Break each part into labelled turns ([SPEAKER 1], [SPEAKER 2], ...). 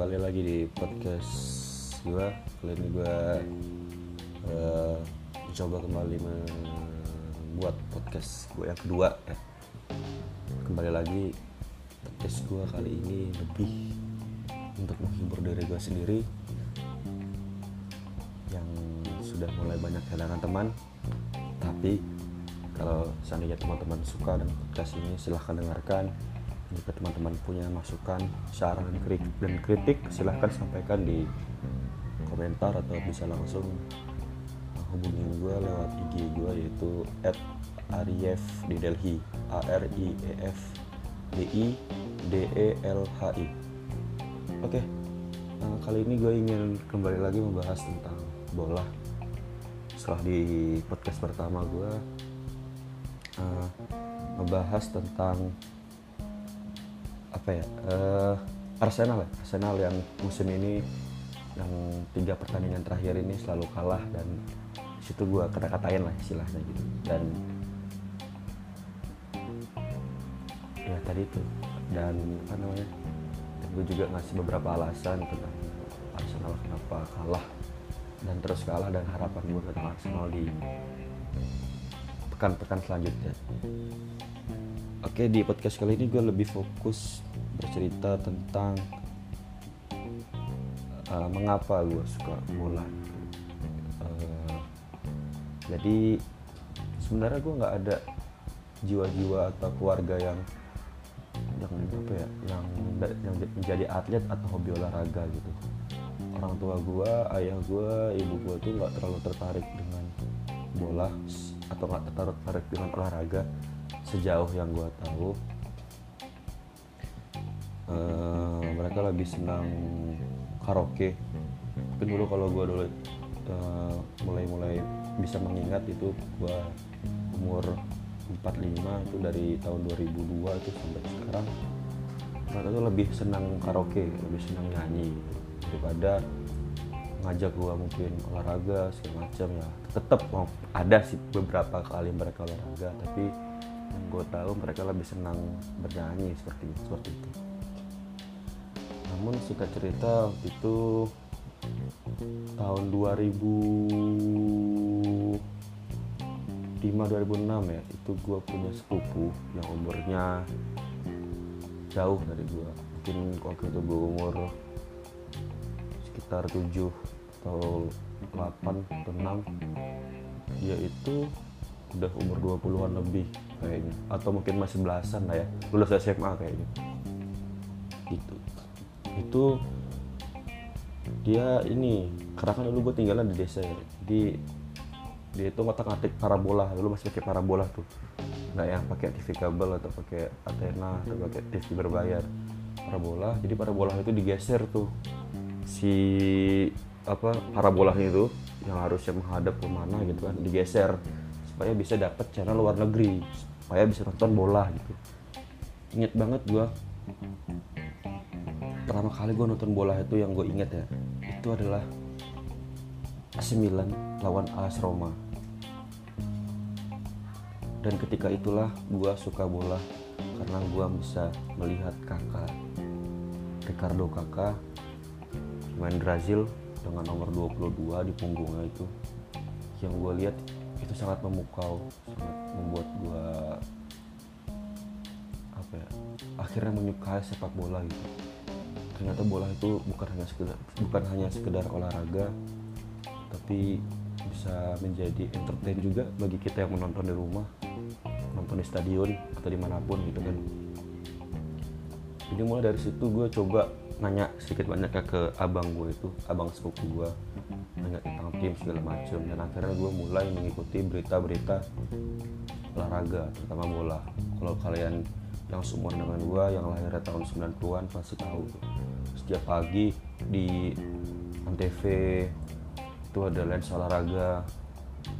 [SPEAKER 1] kembali lagi di podcast gue kali ini gue uh, coba kembali membuat podcast gue yang kedua ya. Kembali lagi podcast gue kali ini lebih untuk menghibur diri gue sendiri yang sudah mulai banyak kehilangan teman. Tapi kalau seandainya teman-teman suka dengan podcast ini silahkan dengarkan jika teman-teman punya masukan saran dan kritik, silahkan sampaikan di komentar atau bisa langsung hubungin gue lewat IG gue yaitu at Arief di Delhi. A R I E F D I D E L H I. Oke nah, kali ini gue ingin kembali lagi membahas tentang bola. Setelah di podcast pertama gue uh, membahas tentang apa ya uh, Arsenal ya Arsenal yang musim ini yang tiga pertandingan terakhir ini selalu kalah dan situ gue kata-katain lah istilahnya gitu. Dan ya tadi itu. Dan apa namanya gue juga ngasih beberapa alasan tentang Arsenal kenapa kalah dan terus kalah dan harapan gue tentang Arsenal di pekan-pekan selanjutnya Oke di podcast kali ini gue lebih fokus bercerita tentang uh, mengapa gue suka bola. Uh, jadi sebenarnya gue nggak ada jiwa-jiwa atau keluarga yang yang apa ya yang yang menjadi atlet atau hobi olahraga gitu. Orang tua gue, ayah gue, ibu gue tuh nggak terlalu tertarik dengan bola atau nggak tertarik dengan olahraga sejauh yang gue tahu uh, mereka lebih senang karaoke. Mungkin dulu kalau gue dulu uh, mulai-mulai bisa mengingat itu gue umur 45 itu dari tahun 2002 itu sampai sekarang mereka tuh lebih senang karaoke lebih senang nyanyi daripada ngajak gue mungkin olahraga segala macam. Ya tetap ada sih beberapa kali mereka olahraga tapi yang gue tahu mereka lebih senang bernyanyi seperti seperti itu. Namun singkat cerita waktu itu tahun 2005 2006 ya itu gue punya sepupu yang umurnya jauh dari gue mungkin waktu itu gue umur sekitar 7 atau 8 atau 6 dia itu udah umur 20-an lebih kayaknya. Atau mungkin masih belasan lah ya. Lulus SMA kayaknya. Gitu. Itu dia ini karena kan dulu gue tinggalnya di desa ya. Jadi dia itu ngotak ngatik parabola. Dulu masih pakai parabola tuh. Nggak yang pakai TV kabel atau pakai antena atau pakai TV berbayar. Parabola. Jadi parabola itu digeser tuh. Si apa parabolanya itu yang harusnya menghadap ke mana gitu kan. Digeser. Supaya bisa dapat channel luar negeri supaya bisa nonton bola gitu. Inget banget gue pertama kali gue nonton bola itu yang gue inget ya itu adalah AC Milan lawan AS Roma. Dan ketika itulah gue suka bola karena gue bisa melihat kakak Ricardo kakak main Brazil dengan nomor 22 di punggungnya itu. Yang gue lihat itu sangat memukau sangat membuat gue apa ya akhirnya menyukai sepak bola gitu. Ternyata bola itu bukan hanya sekedar bukan hanya sekedar olahraga tapi bisa menjadi entertain juga bagi kita yang menonton di rumah nonton di stadion atau di mana pun gitu kan. Jadi mulai dari situ gue coba nanya sedikit banyak ke abang gue itu abang sepupu gue nanya tentang tim segala macam dan akhirnya gue mulai mengikuti berita-berita olahraga terutama bola. Kalau kalian yang seumuran dengan gue yang lahir tahun 90-an pasti tahu. Setiap pagi di antv itu ada lensa olahraga.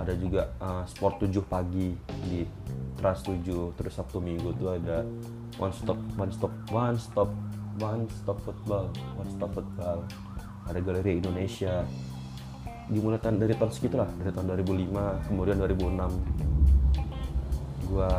[SPEAKER 1] Ada juga uh, sport 7 pagi di Trans 7 terus Sabtu Minggu itu ada one stop one stop one stop One Stop Football One Stop Football ada galeri Indonesia. Dimulai dari tahun segitu dari tahun 2005 kemudian 2006 gua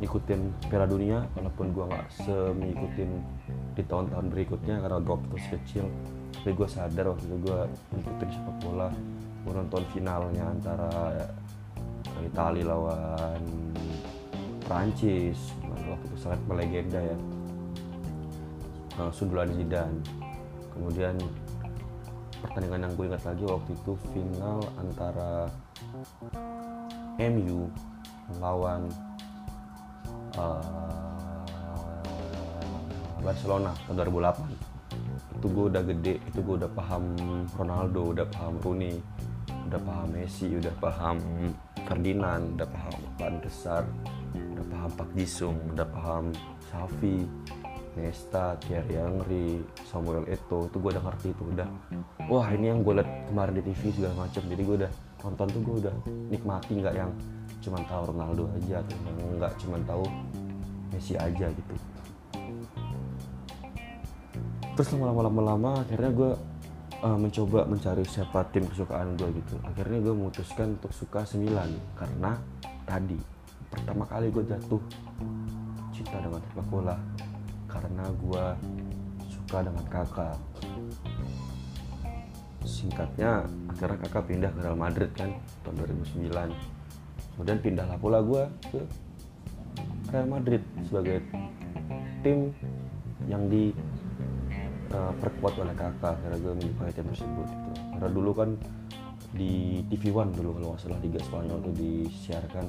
[SPEAKER 1] ngikutin Piala Dunia walaupun gue nggak semengikutin di tahun-tahun berikutnya karena gue waktu kecil. Tapi gue sadar waktu itu gue ngikutin sepak bola. Gue finalnya antara Italia lawan Prancis waktu itu sangat melegenda ya uh, sundulan Zidane. Kemudian pertandingan yang gue ingat lagi waktu itu final antara MU melawan uh, Barcelona tahun 2008 itu gue udah gede itu gue udah paham Ronaldo udah paham Rooney udah paham Messi udah paham Ferdinand udah paham Van Desar udah paham Pak Jisung udah paham Xavi Nesta, Thierry Henry, Samuel Eto'o itu gue udah ngerti itu udah. Wah ini yang gue liat kemarin di TV segala macam jadi gue udah nonton tuh gue udah nikmati nggak yang cuma tahu Ronaldo aja atau nggak cuma tahu Messi aja gitu. Terus lama-lama lama akhirnya gue uh, mencoba mencari siapa tim kesukaan gue gitu. Akhirnya gue memutuskan untuk suka 9 karena tadi pertama kali gue jatuh cinta dengan sepak bola karena gue suka dengan kakak. Singkatnya akhirnya kakak pindah ke Real Madrid kan tahun 2009 kemudian pindahlah pula gue ke Real Madrid sebagai tim yang di uh, perkuat oleh kakak. Karena gue menyukai tim tersebut gitu. karena dulu kan di TV One dulu kalau nggak salah Liga Spanyol itu disiarkan.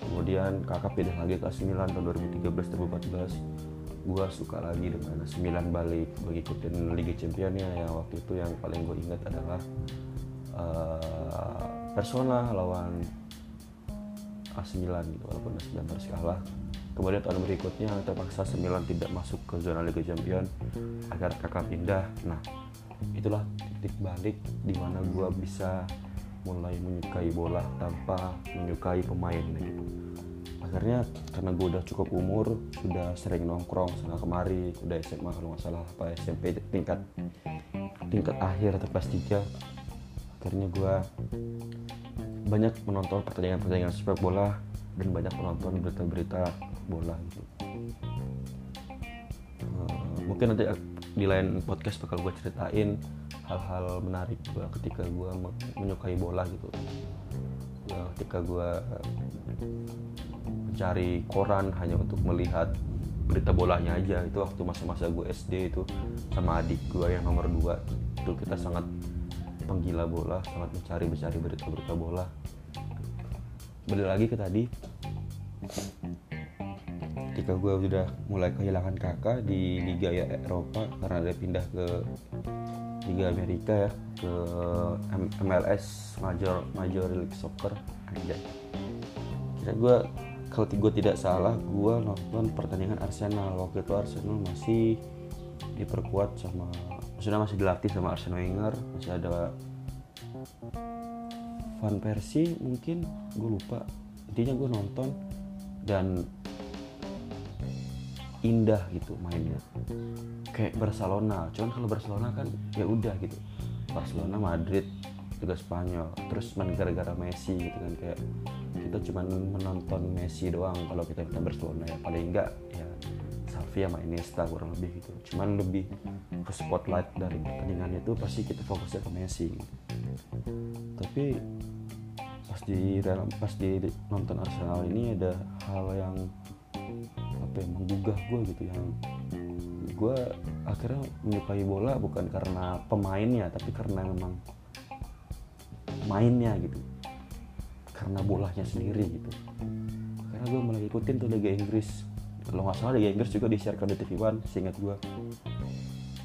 [SPEAKER 1] Kemudian kakak pindah lagi ke 9 tahun 2013 2014 gue suka lagi dengan 9 balik gue ikutin Liga Championnya yang waktu itu yang paling gue ingat adalah uh, Persona lawan A9 gitu walaupun A9 harus kalah. Kemudian tahun berikutnya terpaksa 9 tidak masuk ke zona Liga Champion agar kakak pindah. Nah itulah titik balik di mana gue bisa mulai menyukai bola tanpa menyukai pemain gitu akhirnya karena gue udah cukup umur sudah sering nongkrong sana kemari udah SMA kalau nggak salah apa SMP tingkat tingkat akhir atau kelas 3 akhirnya gue banyak menonton pertandingan-pertandingan sepak bola dan banyak menonton berita-berita bola gitu. Uh, mungkin nanti di lain podcast bakal gue ceritain hal-hal menarik gue ketika gue menyukai bola gitu. Ya, ketika gue mencari koran hanya untuk melihat berita bolanya aja. Itu waktu masa-masa gue SD itu sama adik gue yang nomor dua. Itu kita sangat penggila bola sangat mencari mencari berita-berita bola. Balik lagi ke tadi. Ketika gue udah mulai kehilangan kakak di Liga ya Eropa karena dia pindah ke Liga Amerika ya ke MLS Major Major League Soccer. Aja kira gue kalau gue tidak salah gue nonton pertandingan Arsenal. Waktu itu Arsenal masih diperkuat sama sudah masih dilatih sama Arsenal Wenger. Masih ada Van Persie mungkin gue lupa. Intinya gue nonton dan indah gitu mainnya. Kayak Barcelona. Cuman kalau Barcelona kan ya udah gitu. Barcelona Madrid juga Spanyol. Terus main gara-gara Messi gitu kan kayak kita cuma menonton Messi doang kalau kita kita Barcelona ya. Paling enggak ya Xavi sama Iniesta kurang lebih gitu. Cuman lebih ke spotlight dari pertandingan itu pasti kita fokusnya ke Messi. Tapi pas di pas di nonton Arsenal ini ada hal yang apa yang menggugah gue gitu yang gue akhirnya menyukai bola bukan karena pemainnya tapi karena memang mainnya gitu karena bolanya sendiri gitu. Karena gue mulai ikutin tuh Liga Inggris. Kalau nggak salah Liga Inggris juga disiarkan di TV One seingat gue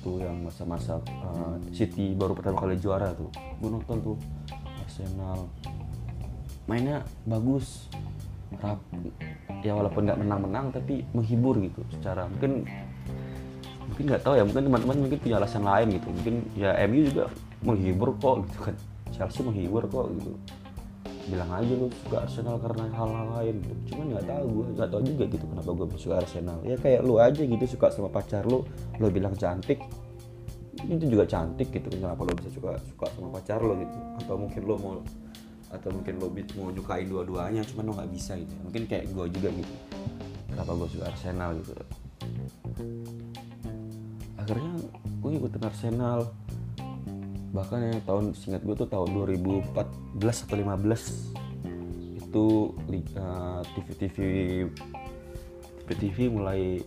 [SPEAKER 1] tuh yang masa-masa uh, City baru pertama kali juara tuh. Gue nonton tuh Arsenal. Mainnya bagus rap ya walaupun nggak menang-menang tapi menghibur gitu secara mungkin mungkin nggak tahu ya mungkin teman-teman mungkin punya alasan lain gitu. Mungkin ya MU juga menghibur kok gitu kan. Chelsea menghibur kok gitu bilang aja lu suka Arsenal karena hal-hal lain. Cuman nggak tahu gue nggak tahu juga gitu kenapa gue suka Arsenal. Ya kayak lu aja gitu suka sama pacar lu lu bilang cantik itu juga cantik gitu. Kenapa lu bisa suka suka sama pacar lo gitu? Atau mungkin lu mau atau mungkin lo mau nyukain dua-duanya cuman lo nggak bisa gitu. Mungkin kayak gue juga gitu. Kenapa gue suka Arsenal gitu. Akhirnya gue ikutin Arsenal bahkan ya tahun singkat gue tuh tahun 2014 atau 15 itu uh, TV TV TV TV mulai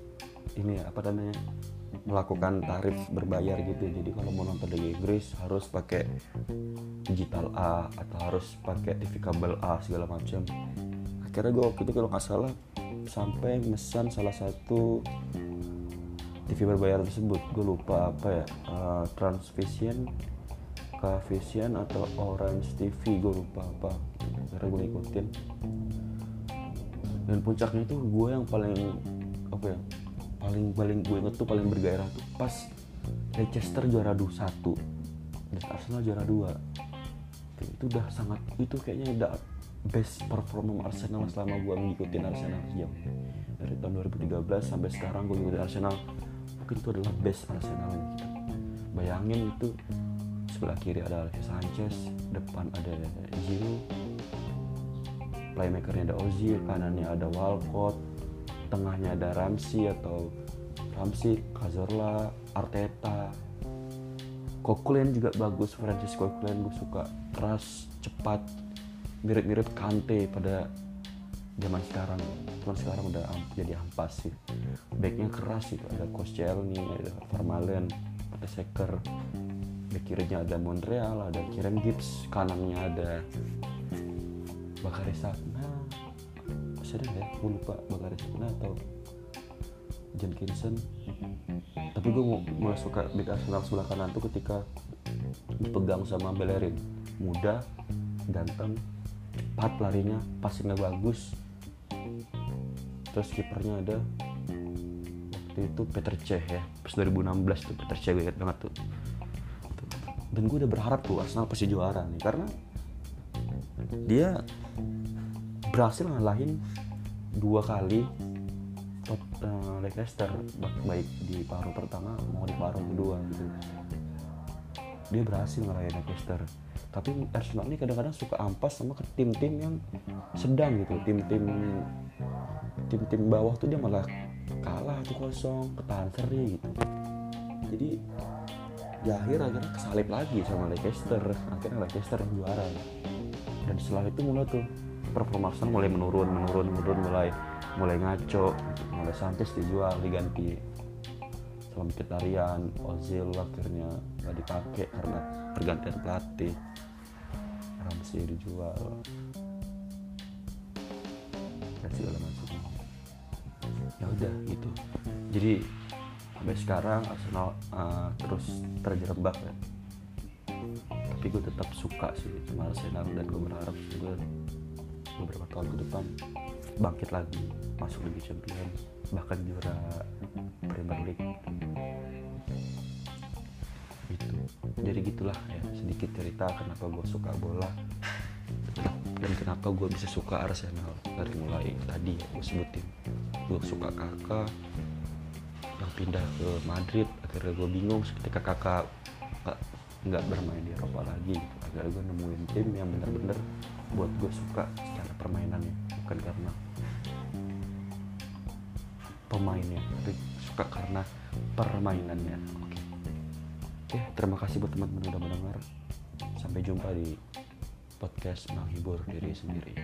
[SPEAKER 1] ini ya, apa namanya melakukan tarif berbayar gitu. Jadi kalau mau nonton di Inggris harus pakai digital A atau harus pakai TV kabel A segala macam. Akhirnya gue waktu itu kalau nggak salah sampai mesan salah satu TV berbayar tersebut. Gue lupa apa ya uh, Transvision Vision atau Orange TV gue lupa apa. Karena gue ikutin dan puncaknya itu gue yang paling apa ya paling paling gue inget tuh paling bergairah tuh pas Leicester juara dua satu. Dan Arsenal juara dua. Itu udah sangat itu kayaknya udah best performa Arsenal selama gue ngikutin Arsenal sejauh dari tahun 2013 sampai sekarang gue ngikutin Arsenal. Mungkin itu adalah best Arsenal bayangin itu sebelah kiri ada Alexis Sanchez depan ada Giroud playmakernya ada Ozil kanannya ada Walcott tengahnya ada Ramsey atau Ramsey, Cazorla, Arteta. Coquelin juga bagus Francis Coquelin gue suka. Keras cepat mirip-mirip Kante pada zaman sekarang. Cuman sekarang udah jadi ampas sih. Backnya keras itu ada Koscielny ada Vermaelen ada Seker back kirinya ada Montreal ada Kieran Gibbs kanannya ada Bakary Sakna masih ada ya gue lupa Bakary Sakna atau Jenkinson. Tapi gue mulai suka back Arsenal sebelah kanan tuh ketika dipegang sama Bellerin. Muda ganteng cepat larinya passingnya bagus. Terus kipernya ada waktu itu Peter Cech ya. Pas 2016 tuh Peter Cech gue inget banget tuh dan gue udah berharap tuh Arsenal pasti juara nih karena dia berhasil ngalahin dua kali top uh, Leicester baik di paruh pertama mau di paruh kedua gitu. Dia berhasil ngalahin Leicester. Tapi Arsenal ini kadang-kadang suka ampas sama ke tim-tim yang sedang gitu tim-tim tim-tim bawah tuh dia malah kalah tuh kosong ketahan seri gitu. Jadi di akhir akhirnya kesalip lagi sama Leicester. Akhirnya Leicester juara. Dan setelah itu mulai tuh performa Arsenal mulai menurun menurun menurun. Mulai mulai ngaco. Mulai Sanchez dijual diganti sama Mkhitaryan Ozil akhirnya gak dipakai karena pergantian pelatih. Ramsey dijual. Dan segala ya udah gitu. Jadi sampai sekarang Arsenal uh, terus terjerembab ya. Tapi gue tetap suka sih sama Arsenal dan gue berharap gue beberapa tahun ke depan bangkit lagi masuk Liga Champions bahkan juara Premier League. Gitu. Jadi gitulah ya sedikit cerita kenapa gue suka bola dan kenapa gue bisa suka Arsenal. Dari mulai tadi ya gue sebutin gue suka kakak pindah ke Madrid akhirnya gue bingung. Ketika kakak nggak bermain di Eropa lagi akhirnya gue nemuin tim yang bener-bener buat gue suka secara permainannya bukan karena pemainnya tapi suka karena permainannya. Oke. Oke terima kasih buat teman-teman udah mendengar. Sampai jumpa di podcast menghibur diri sendiri